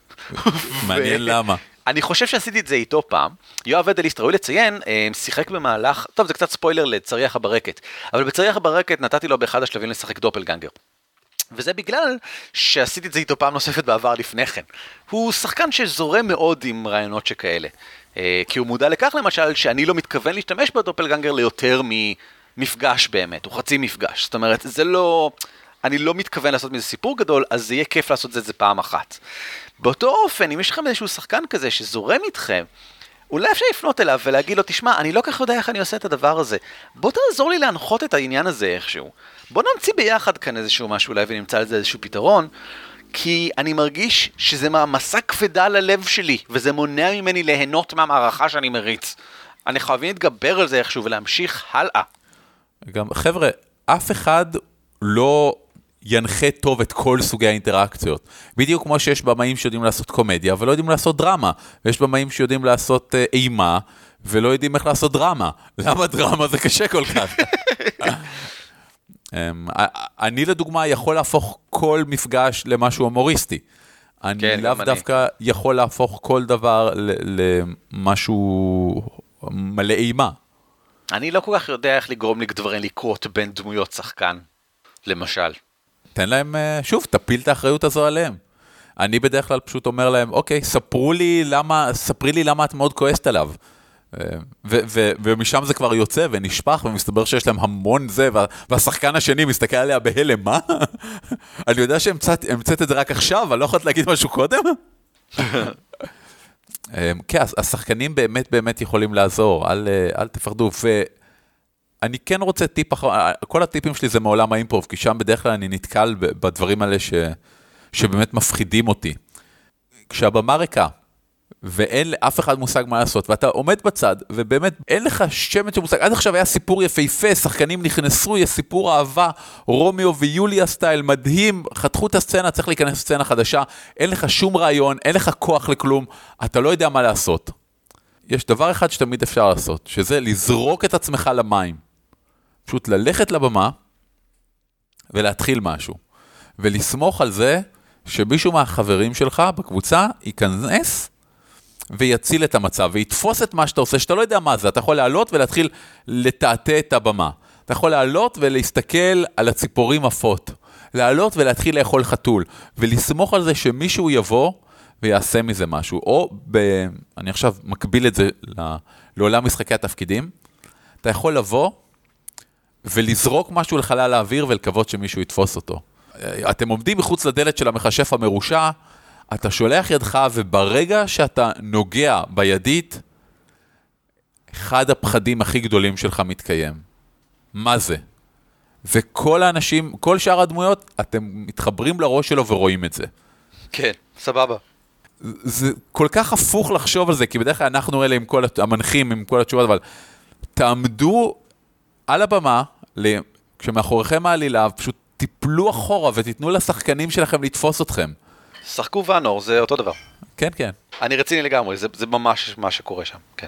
מעניין למה. אני חושב שעשיתי את זה איתו פעם. יואב אדליסט, ראוי לציין, אה, שיחק במהלך, טוב, זה קצת ספוילר לצריח הברקת, אבל בצריח הברקת נתתי לו באחד השלבים לשחק דופלגנגר. וזה בגלל שעשיתי את זה איתו פעם נוספת בעבר לפני כן. הוא שחקן שזורם מאוד עם רעיונות שכאלה. אה, כי הוא מודע לכך למשל שאני לא מתכוון להשתמש בדופלגנגר ליותר ממפגש באמת, הוא חצי מפגש. זאת אומרת, זה לא... אני לא מתכוון לעשות מזה סיפור גדול, אז זה יהיה כיף לעשות את זה פעם אחת. באותו אופן, אם יש לכם איזשהו שחקן כזה שזורם איתכם, אולי אפשר לפנות אליו ולהגיד לו, תשמע, אני לא כך יודע איך אני עושה את הדבר הזה. בוא תעזור לי להנחות את העניין הזה איכשהו. בוא נמציא ביחד כאן איזשהו משהו אולי ונמצא לזה איזשהו פתרון. כי אני מרגיש שזה מעמסה כבדה ללב שלי, וזה מונע ממני ליהנות מהמערכה שאני מריץ. אני חייבים להתגבר על זה איכשהו ולהמשיך הלאה. גם, חבר'ה, אף אחד לא ינחה טוב את כל סוגי האינטראקציות. בדיוק כמו שיש במאים שיודעים לעשות קומדיה ולא יודעים לעשות דרמה, ויש במאים שיודעים לעשות אה, אימה ולא יודעים איך לעשות דרמה. למה דרמה זה קשה כל כך? אמ, אני לדוגמה יכול להפוך כל מפגש למשהו הומוריסטי. אני כן, לאו גם אני. דווקא יכול להפוך כל דבר למשהו מלא אימה. אני לא כל כך יודע איך לגרום לדברים לקרות בין דמויות שחקן, למשל. תן להם, אה, שוב, תפיל את האחריות הזו עליהם. אני בדרך כלל פשוט אומר להם, אוקיי, ספרו לי למה, ספרי לי למה את מאוד כועסת עליו. אה, ו- ו- ומשם זה כבר יוצא ונשפך, ומסתבר שיש להם המון זה, וה- והשחקן השני מסתכל עליה בהלם, מה? אני יודע שהמצאת את זה רק עכשיו, אני לא יכולת להגיד משהו קודם? אה, כן, השחקנים באמת באמת יכולים לעזור, אל, אה, אל תפחדו. ואני כן רוצה טיפ אחר, כל הטיפים שלי זה מעולם האימפרוב, כי שם בדרך כלל אני נתקל בדברים האלה ש, שבאמת מפחידים אותי. כשהבמה ריקה, ואין לאף אחד מושג מה לעשות, ואתה עומד בצד, ובאמת אין לך שמץ של מושג, עד עכשיו היה סיפור יפהפה, שחקנים נכנסו, יש סיפור אהבה, רומיו ויוליה סטייל, מדהים, חתכו את הסצנה, צריך להיכנס לסצנה חדשה, אין לך שום רעיון, אין לך כוח לכלום, אתה לא יודע מה לעשות. יש דבר אחד שתמיד אפשר לעשות, שזה לזרוק את עצמך למים. פשוט ללכת לבמה ולהתחיל משהו. ולסמוך על זה שמישהו מהחברים שלך בקבוצה ייכנס ויציל את המצב, ויתפוס את מה שאתה עושה, שאתה לא יודע מה זה, אתה יכול לעלות ולהתחיל לטאטא את הבמה. אתה יכול לעלות ולהסתכל על הציפורים עפות. לעלות ולהתחיל לאכול חתול, ולסמוך על זה שמישהו יבוא ויעשה מזה משהו. או, ב... אני עכשיו מקביל את זה ל... לעולם משחקי התפקידים, אתה יכול לבוא ולזרוק משהו לחלל האוויר ולקוות שמישהו יתפוס אותו. אתם עומדים מחוץ לדלת של המכשף המרושע, אתה שולח ידך, וברגע שאתה נוגע בידית, אחד הפחדים הכי גדולים שלך מתקיים. מה זה? וכל האנשים, כל שאר הדמויות, אתם מתחברים לראש שלו ורואים את זה. כן, סבבה. זה כל כך הפוך לחשוב על זה, כי בדרך כלל אנחנו אלה עם כל המנחים, עם כל התשובות, אבל תעמדו על הבמה, כשמאחוריכם העלילה, פשוט תיפלו אחורה ותיתנו לשחקנים שלכם לתפוס אתכם. שחקו ואנור, זה אותו דבר. כן, כן. אני רציני לגמרי, זה, זה ממש מה שקורה שם, כן.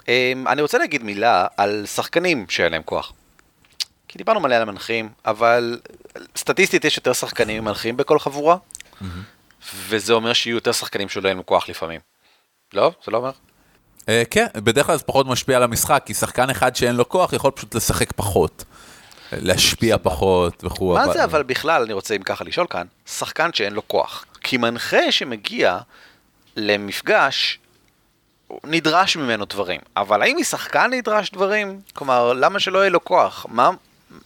Um, אני רוצה להגיד מילה על שחקנים שאין להם כוח. כי דיברנו מלא על המנחים, אבל סטטיסטית יש יותר שחקנים ממנחים בכל חבורה, וזה אומר שיהיו יותר שחקנים שלא אין להם כוח לפעמים. לא? זה לא אומר? Uh, כן, בדרך כלל זה פחות משפיע על המשחק, כי שחקן אחד שאין לו כוח יכול פשוט לשחק פחות. להשפיע פחות וכו'. מה זה אבל בכלל, אני רוצה אם ככה לשאול כאן, שחקן שאין לו כוח. כי מנחה שמגיע למפגש, נדרש ממנו דברים. אבל האם משחקן נדרש דברים? כלומר, למה שלא יהיה לו כוח? מה...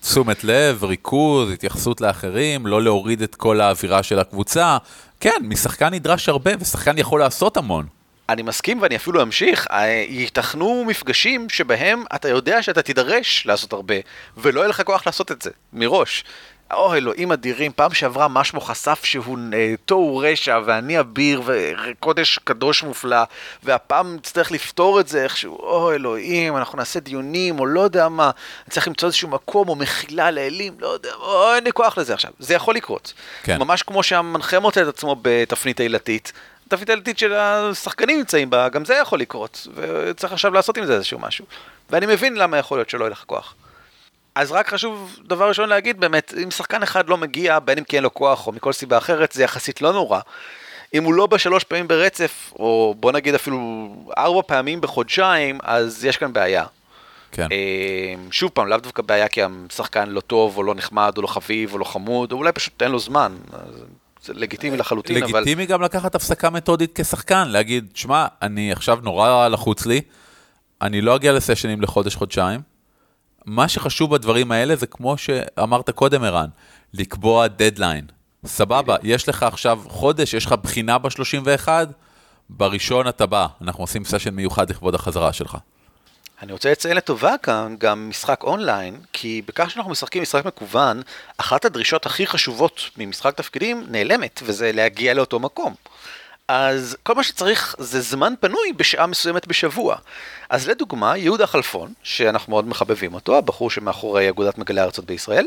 תשומת לב, ריכוז, התייחסות לאחרים, לא להוריד את כל האווירה של הקבוצה. כן, משחקן נדרש הרבה, ושחקן יכול לעשות המון. אני מסכים ואני אפילו אמשיך, אה, ייתכנו מפגשים שבהם אתה יודע שאתה תידרש לעשות הרבה, ולא יהיה לך כוח לעשות את זה, מראש. אוי אלוהים אדירים, פעם שעברה משמו חשף שהוא אה, תוהו רשע ואני אביר וקודש קדוש מופלא והפעם נצטרך לפתור את זה איכשהו, אוי אלוהים, אנחנו נעשה דיונים או לא יודע מה, צריך למצוא איזשהו מקום או מחילה לאלים, לא יודע, אוי אין לי כוח לזה עכשיו, זה יכול לקרות. כן. ממש כמו שהמנחה מוצא את עצמו בתפנית עילתית, תפנית עילתית של השחקנים נמצאים בה, גם זה יכול לקרות, וצריך עכשיו לעשות עם זה איזשהו משהו. ואני מבין למה יכול להיות שלא יהיה לך כוח. אז רק חשוב דבר ראשון להגיד באמת, אם שחקן אחד לא מגיע, בין אם כי אין לו כוח או מכל סיבה אחרת, זה יחסית לא נורא. אם הוא לא בשלוש פעמים ברצף, או בוא נגיד אפילו ארבע פעמים בחודשיים, אז יש כאן בעיה. כן. אה, שוב פעם, לאו דווקא בעיה כי השחקן לא טוב, או לא נחמד, או לא חביב, או לא חמוד, או אולי פשוט אין לו זמן. אז זה לגיטימי לחלוטין, אבל... לגיטימי גם לקחת הפסקה מתודית כשחקן, להגיד, שמע, אני עכשיו נורא לחוץ לי, אני לא אגיע לסשנים לחודש-חודשיים. מה שחשוב בדברים האלה זה כמו שאמרת קודם, ערן, לקבוע דדליין. סבבה, יש לך עכשיו חודש, יש לך בחינה ב-31, בראשון אתה בא, אנחנו עושים סשן מיוחד לכבוד החזרה שלך. אני רוצה לציין לטובה כאן גם משחק אונליין, כי בכך שאנחנו משחקים משחק מקוון, אחת הדרישות הכי חשובות ממשחק תפקידים נעלמת, וזה להגיע לאותו מקום. אז כל מה שצריך זה זמן פנוי בשעה מסוימת בשבוע. אז לדוגמה, יהודה חלפון, שאנחנו מאוד מחבבים אותו, הבחור שמאחורי אגודת מגלי הארצות בישראל,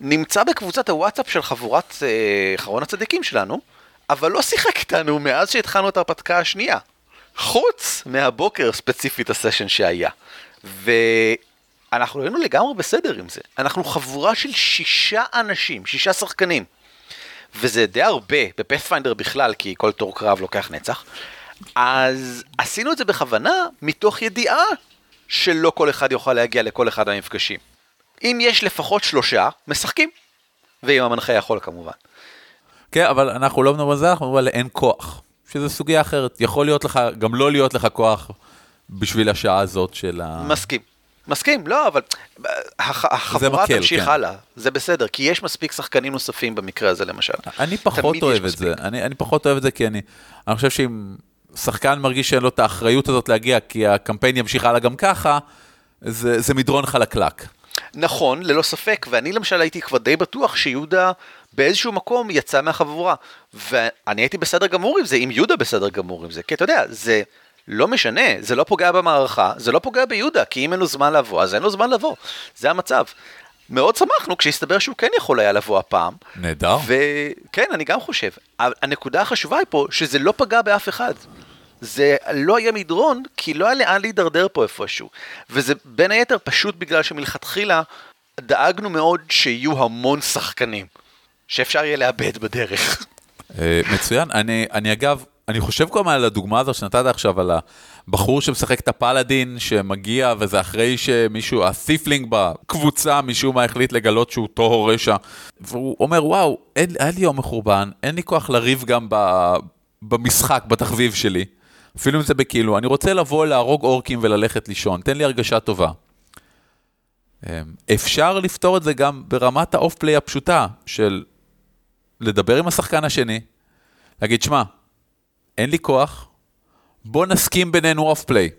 נמצא בקבוצת הוואטסאפ של חבורת אה, אחרון הצדיקים שלנו, אבל לא שיחק איתנו מאז שהתחלנו את ההרפתקה השנייה. חוץ מהבוקר ספציפית הסשן שהיה. ואנחנו היינו לגמרי בסדר עם זה. אנחנו חבורה של שישה אנשים, שישה שחקנים. וזה די הרבה בפאת'פיינדר בכלל, כי כל תור קרב לוקח נצח. אז עשינו את זה בכוונה, מתוך ידיעה שלא כל אחד יוכל להגיע לכל אחד מהמפגשים. אם יש לפחות שלושה, משחקים. ואם המנחה יכול כמובן. כן, אבל אנחנו לא מדברים על זה, אנחנו מדברים על אין כוח. שזה סוגיה אחרת. יכול להיות לך, גם לא להיות לך כוח בשביל השעה הזאת של ה... מסכים. מסכים, לא, אבל הח- החבורה מקל, תמשיך כן. הלאה, זה בסדר, כי יש מספיק שחקנים נוספים במקרה הזה למשל. אני פחות אוהב את. זה, אני, אני פחות אוהב את זה כי אני, אני חושב שאם שחקן מרגיש שאין לו את האחריות הזאת להגיע, כי הקמפיין ימשיך הלאה גם ככה, זה, זה מדרון חלקלק. נכון, ללא ספק, ואני למשל הייתי כבר די בטוח שיהודה באיזשהו מקום יצא מהחבורה. ואני הייתי בסדר גמור עם זה, אם יהודה בסדר גמור עם זה, כי אתה יודע, זה לא משנה, זה לא פוגע במערכה, זה לא פוגע ביהודה, כי אם אין לו זמן לבוא, אז אין לו זמן לבוא, זה המצב. מאוד שמחנו כשהסתבר שהוא כן יכול היה לבוא הפעם. נהדר. וכן, אני גם חושב. הנקודה החשובה היא פה, שזה לא פגע באף אחד. זה לא היה מדרון, כי לא היה לאן להידרדר פה איפשהו. וזה בין היתר פשוט בגלל שמלכתחילה דאגנו מאוד שיהיו המון שחקנים, שאפשר יהיה לאבד בדרך. אה, מצוין. אני, אני אגב, אני חושב כל הזמן על הדוגמה הזאת שנתת עכשיו, על הבחור שמשחק את ה paladin, שמגיע וזה אחרי שמישהו, ה tiefling בקבוצה, משום מה החליט לגלות שהוא טהור רשע. והוא אומר, וואו, אין, היה לי יום מחורבן, אין לי כוח לריב גם ב, במשחק, בתחביב שלי. אפילו אם זה בכאילו, אני רוצה לבוא להרוג אורקים וללכת לישון, תן לי הרגשה טובה. אה, אפשר לפתור את זה גם ברמת ה off-play הפשוטה של לדבר עם השחקן השני, להגיד, שמע, אין לי כוח, בוא נסכים בינינו off-play.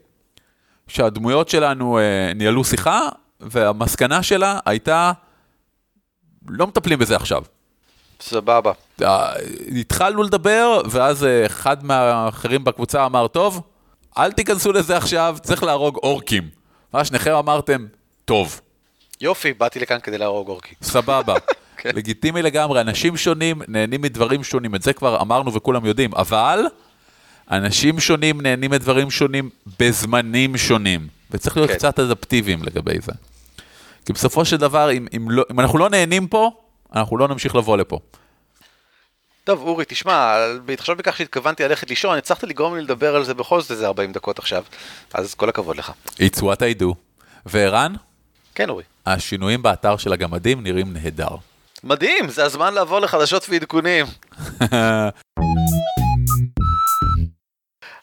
שהדמויות שלנו אה, ניהלו שיחה, והמסקנה שלה הייתה, לא מטפלים בזה עכשיו. סבבה. אה, התחלנו לדבר, ואז אה, אחד מהאחרים בקבוצה אמר, טוב, אל תיכנסו לזה עכשיו, צריך להרוג אורקים. ואז שניכם אמרתם, טוב. יופי, באתי לכאן כדי להרוג אורקי. סבבה. כן. לגיטימי לגמרי, אנשים שונים נהנים מדברים שונים, את זה כבר אמרנו וכולם יודעים, אבל אנשים שונים נהנים מדברים שונים בזמנים שונים, וצריך להיות כן. קצת אדפטיביים לגבי זה. כי בסופו של דבר, אם, אם, לא, אם אנחנו לא נהנים פה, אנחנו לא נמשיך לבוא לפה. טוב, אורי, תשמע, בהתחשב בכך שהתכוונתי ללכת לישון, הצלחת לגרום לי לדבר על זה בכל זאת איזה 40 דקות עכשיו, אז כל הכבוד לך. It's what I do. וערן, כן, אורי. השינויים באתר של הגמדים נראים נהדר. מדהים, זה הזמן לעבור לחדשות ועדכונים.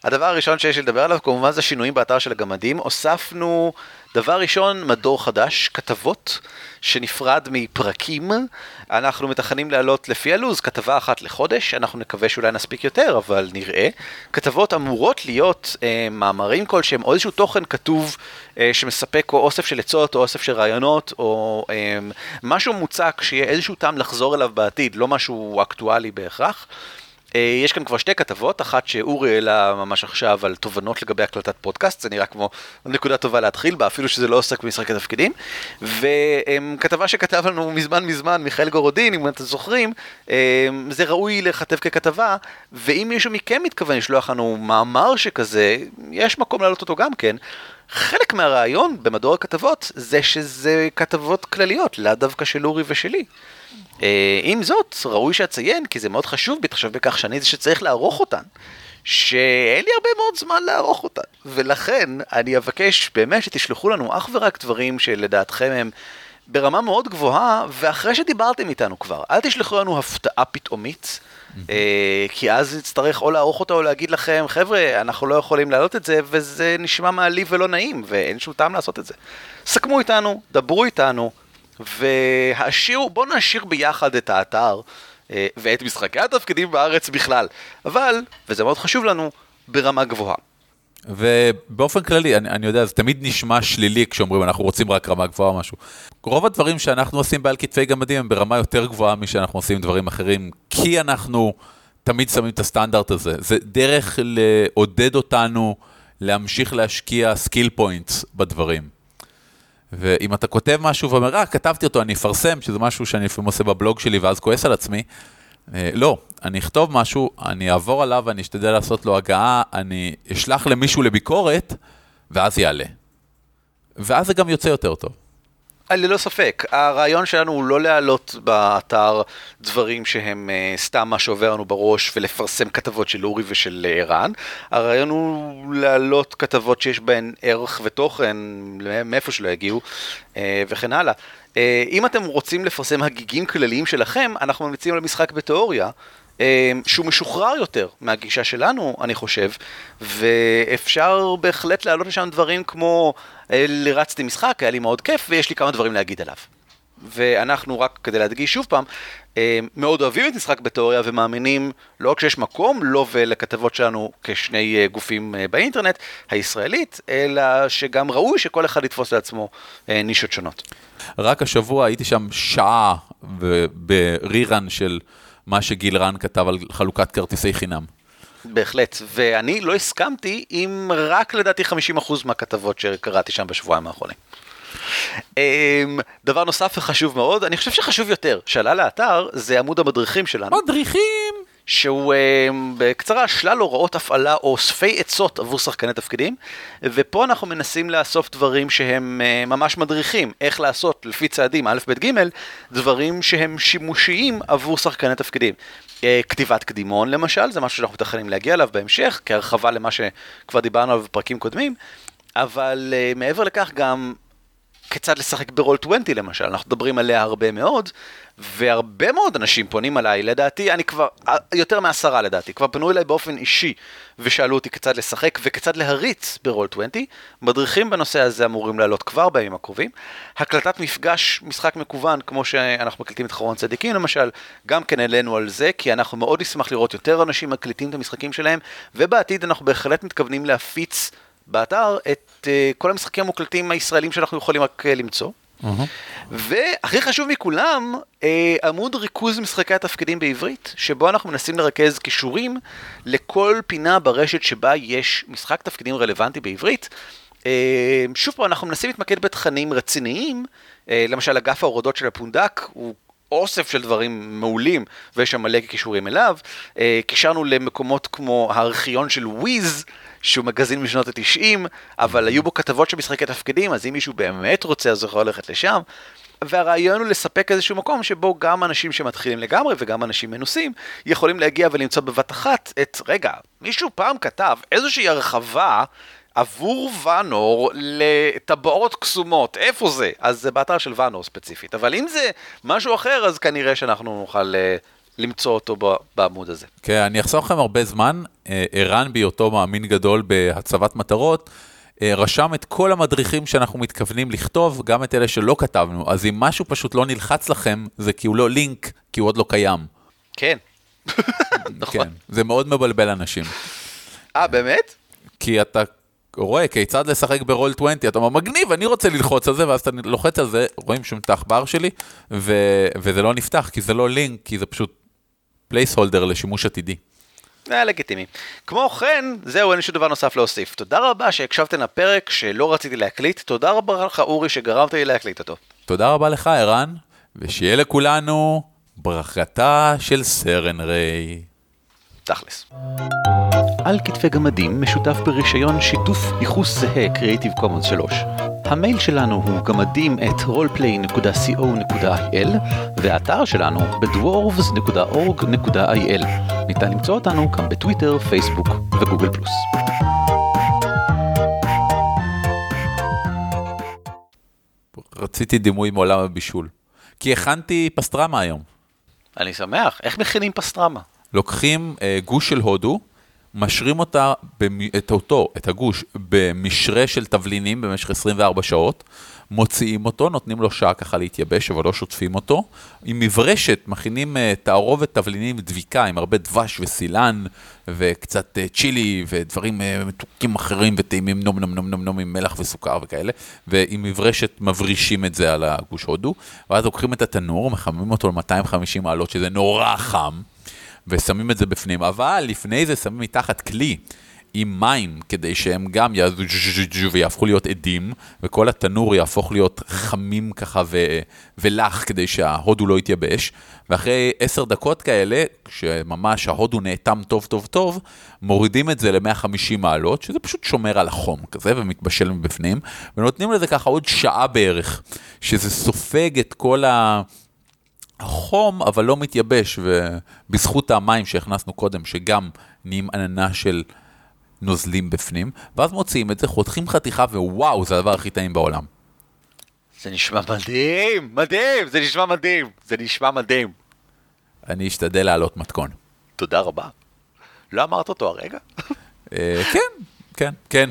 הדבר הראשון שיש לי לדבר עליו כמובן זה שינויים באתר של הגמדים. הוספנו דבר ראשון, מדור חדש, כתבות, שנפרד מפרקים. אנחנו מתכננים להעלות לפי הלו"ז כתבה אחת לחודש, אנחנו נקווה שאולי נספיק יותר, אבל נראה. כתבות אמורות להיות אה, מאמרים כלשהם, או איזשהו תוכן כתוב אה, שמספק או אוסף של עצות, או אוסף של רעיונות, או אה, משהו מוצק שיהיה איזשהו טעם לחזור אליו בעתיד, לא משהו אקטואלי בהכרח. אה, יש כאן כבר שתי כתבות, אחת שאורי העלה ממש עכשיו על תובנות לגבי הקלטת פודקאסט, זה נראה כמו נקודה טובה להתחיל בה, אפילו שזה לא עוסק במשחקי תפקידים. וכתבה שכתב לנו מזמן מזמן מיכאל גורודין, אם אתם זוכרים, אה, זה ראוי לכתב ככתבה, ואם מישהו מכם מתכוון לשלוח לנו מאמר שכזה, יש מקום להעלות אותו גם כן. חלק מהרעיון במדור הכתבות זה שזה כתבות כלליות, לאו דווקא של אורי ושלי. אה, עם זאת, ראוי שאציין, כי זה מאוד חשוב, בהתחשב בכך שאני זה שצריך לערוך אותן, שאין לי הרבה מאוד זמן לערוך אותן. ולכן, אני אבקש באמת שתשלחו לנו אך ורק דברים שלדעתכם הם ברמה מאוד גבוהה, ואחרי שדיברתם איתנו כבר, אל תשלחו לנו הפתעה פתאומית. אה, כי אז נצטרך או לערוך אותו או להגיד לכם, חבר'ה, אנחנו לא יכולים להעלות את זה, וזה נשמע מעליב ולא נעים, ואין שום טעם לעשות את זה. סכמו איתנו, דברו איתנו, והשאירו, בואו נשאיר ביחד את האתר אה, ואת משחקי התפקידים בארץ בכלל, אבל, וזה מאוד חשוב לנו, ברמה גבוהה. ובאופן כללי, אני, אני יודע, זה תמיד נשמע שלילי כשאומרים אנחנו רוצים רק רמה גבוהה או משהו. רוב הדברים שאנחנו עושים בעל כתפי גמדים הם ברמה יותר גבוהה משאנחנו עושים דברים אחרים, כי אנחנו תמיד שמים את הסטנדרט הזה. זה דרך לעודד אותנו להמשיך להשקיע skill points בדברים. ואם אתה כותב משהו ואומר, אה, כתבתי אותו, אני אפרסם, שזה משהו שאני לפעמים עושה בבלוג שלי ואז כועס על עצמי, אה, לא, אני אכתוב משהו, אני אעבור עליו, אני אשתדל לעשות לו הגעה, אני אשלח למישהו לביקורת, ואז יעלה. ואז זה גם יוצא יותר טוב. אה, ללא ספק, הרעיון שלנו הוא לא להעלות באתר דברים שהם uh, סתם מה שעובר לנו בראש ולפרסם כתבות של אורי ושל ערן. הרעיון הוא להעלות כתבות שיש בהן ערך ותוכן, מאיפה שלא יגיעו, uh, וכן הלאה. Uh, אם אתם רוצים לפרסם הגיגים כלליים שלכם, אנחנו ממליצים על משחק בתיאוריה. שהוא משוחרר יותר מהגישה שלנו, אני חושב, ואפשר בהחלט להעלות לשם דברים כמו רצתי משחק, היה לי מאוד כיף, ויש לי כמה דברים להגיד עליו. ואנחנו רק כדי להדגיש שוב פעם, אה, מאוד אוהבים את משחק בתיאוריה ומאמינים לא רק שיש מקום לו לא ולכתבות שלנו כשני אה, גופים אה, באינטרנט הישראלית, אלא שגם ראוי שכל אחד יתפוס לעצמו נישות שונות. רק השבוע הייתי שם שעה ברירן של מה שגיל רן כתב על חלוקת כרטיסי חינם. בהחלט, ואני לא הסכמתי עם רק לדעתי 50% מהכתבות שקראתי שם בשבועיים האחרונים. אמ, דבר נוסף וחשוב מאוד, אני חושב שחשוב יותר, שעלה לאתר, זה עמוד המדריכים שלנו. מדריכים! שהוא אמ, בקצרה שלל הוראות הפעלה או אוספי עצות עבור שחקני תפקידים, ופה אנחנו מנסים לאסוף דברים שהם אה, ממש מדריכים, איך לעשות לפי צעדים א', ב', ג', דברים שהם שימושיים עבור שחקני תפקידים. אה, כתיבת קדימון למשל, זה משהו שאנחנו מתכננים להגיע אליו בהמשך, כהרחבה למה שכבר דיברנו עליו בפרקים קודמים, אבל אה, מעבר לכך גם כיצד לשחק ברול 20 למשל, אנחנו מדברים עליה הרבה מאוד, והרבה מאוד אנשים פונים אליי, לדעתי, אני כבר, יותר מעשרה לדעתי, כבר פנו אליי באופן אישי ושאלו אותי כיצד לשחק וכיצד להריץ ברול 20. מדריכים בנושא הזה אמורים לעלות כבר בימים הקרובים. הקלטת מפגש, משחק מקוון, כמו שאנחנו מקליטים את חרון צדיקים למשל, גם כן העלינו על זה, כי אנחנו מאוד נשמח לראות יותר אנשים מקליטים את המשחקים שלהם, ובעתיד אנחנו בהחלט מתכוונים להפיץ באתר את uh, כל המשחקים המוקלטים הישראלים שאנחנו יכולים רק uh, למצוא. והכי חשוב מכולם, אה, עמוד ריכוז משחקי התפקידים בעברית, שבו אנחנו מנסים לרכז כישורים לכל פינה ברשת שבה יש משחק תפקידים רלוונטי בעברית. אה, שוב פעם, אנחנו מנסים להתמקד בתכנים רציניים, אה, למשל אגף ההורדות של הפונדק הוא אוסף של דברים מעולים, ויש שם מלא קישורים אליו. קישרנו למקומות כמו הארכיון של וויז, שהוא מגזין משנות התשעים, אבל היו בו כתבות של משחקי תפקידים, אז אם מישהו באמת רוצה, אז הוא יכול ללכת לשם. והרעיון הוא לספק איזשהו מקום שבו גם אנשים שמתחילים לגמרי וגם אנשים מנוסים יכולים להגיע ולמצוא בבת אחת את, רגע, מישהו פעם כתב איזושהי הרחבה עבור ואנור לטבעות קסומות, איפה זה? אז זה באתר של ואנור ספציפית, אבל אם זה משהו אחר, אז כנראה שאנחנו נוכל אה, למצוא אותו בעמוד הזה. כן, אני אחסוך לכם הרבה זמן. אה, ערן, בהיותו מאמין גדול בהצבת מטרות, אה, רשם את כל המדריכים שאנחנו מתכוונים לכתוב, גם את אלה שלא כתבנו. אז אם משהו פשוט לא נלחץ לכם, זה כי הוא לא לינק, כי הוא עוד לא קיים. כן. נכון. כן, זה מאוד מבלבל אנשים. אה, באמת? כי אתה רואה כיצד לשחק ברול 20, אתה אומר, מגניב, אני רוצה ללחוץ על זה, ואז אתה לוחץ על זה, רואים שם את העכבר שלי, ו... וזה לא נפתח, כי זה לא לינק, כי זה פשוט placeholder לשימוש עתידי. זה לגיטימי. כמו כן, זהו, אין לי שום דבר נוסף להוסיף. תודה רבה שהקשבתם לפרק שלא רציתי להקליט, תודה רבה לך אורי שגרמת לי להקליט אותו. תודה רבה לך ערן, ושיהיה לכולנו ברכתה של סרן ריי. תכלס. על כתפי גמדים משותף ברישיון שיתוף ייחוס זהה Creative Commons 3. המייל שלנו הוא גמדים את roleplay.co.il והאתר שלנו בדוורבס.org.il. ניתן למצוא אותנו גם בטוויטר, פייסבוק וגוגל פלוס. רציתי דימוי מעולם הבישול. כי הכנתי פסטרמה היום. אני שמח. איך מכינים פסטרמה? לוקחים אה, גוש של הודו, משרים אותה. את אותו, את הגוש, במשרה של תבלינים במשך 24 שעות, מוציאים אותו, נותנים לו שעה ככה להתייבש, אבל לא שוטפים אותו. עם מברשת מכינים uh, תערובת תבלינים דביקה, עם הרבה דבש וסילן, וקצת uh, צ'ילי, ודברים uh, מתוקים אחרים וטעימים נום נום נום נום נום עם מלח וסוכר וכאלה, ועם מברשת מברישים את זה על הגוש הודו, ואז לוקחים את התנור, מחממים אותו ל-250 מעלות, שזה נורא חם. ושמים את זה בפנים, אבל לפני זה שמים מתחת כלי עם מים, כדי שהם גם יעזו ויהפכו להיות עדים, וכל התנור יהפוך להיות חמים ככה ו- ולח, כדי שההודו לא יתייבש. ואחרי עשר דקות כאלה, כשממש ההודו נאטם טוב טוב טוב, מורידים את זה ל-150 מעלות, שזה פשוט שומר על החום כזה ומתבשל מבפנים, ונותנים לזה ככה עוד שעה בערך, שזה סופג את כל ה... החום, אבל לא מתייבש, ובזכות המים שהכנסנו קודם, שגם נהיים עננה של נוזלים בפנים, ואז מוציאים את זה, חותכים חתיכה, ווואו, זה הדבר הכי טעים בעולם. זה נשמע מדהים, מדהים, זה נשמע מדהים, זה נשמע מדהים. אני אשתדל להעלות מתכון. תודה רבה. לא אמרת אותו הרגע? אה, כן, כן, כן.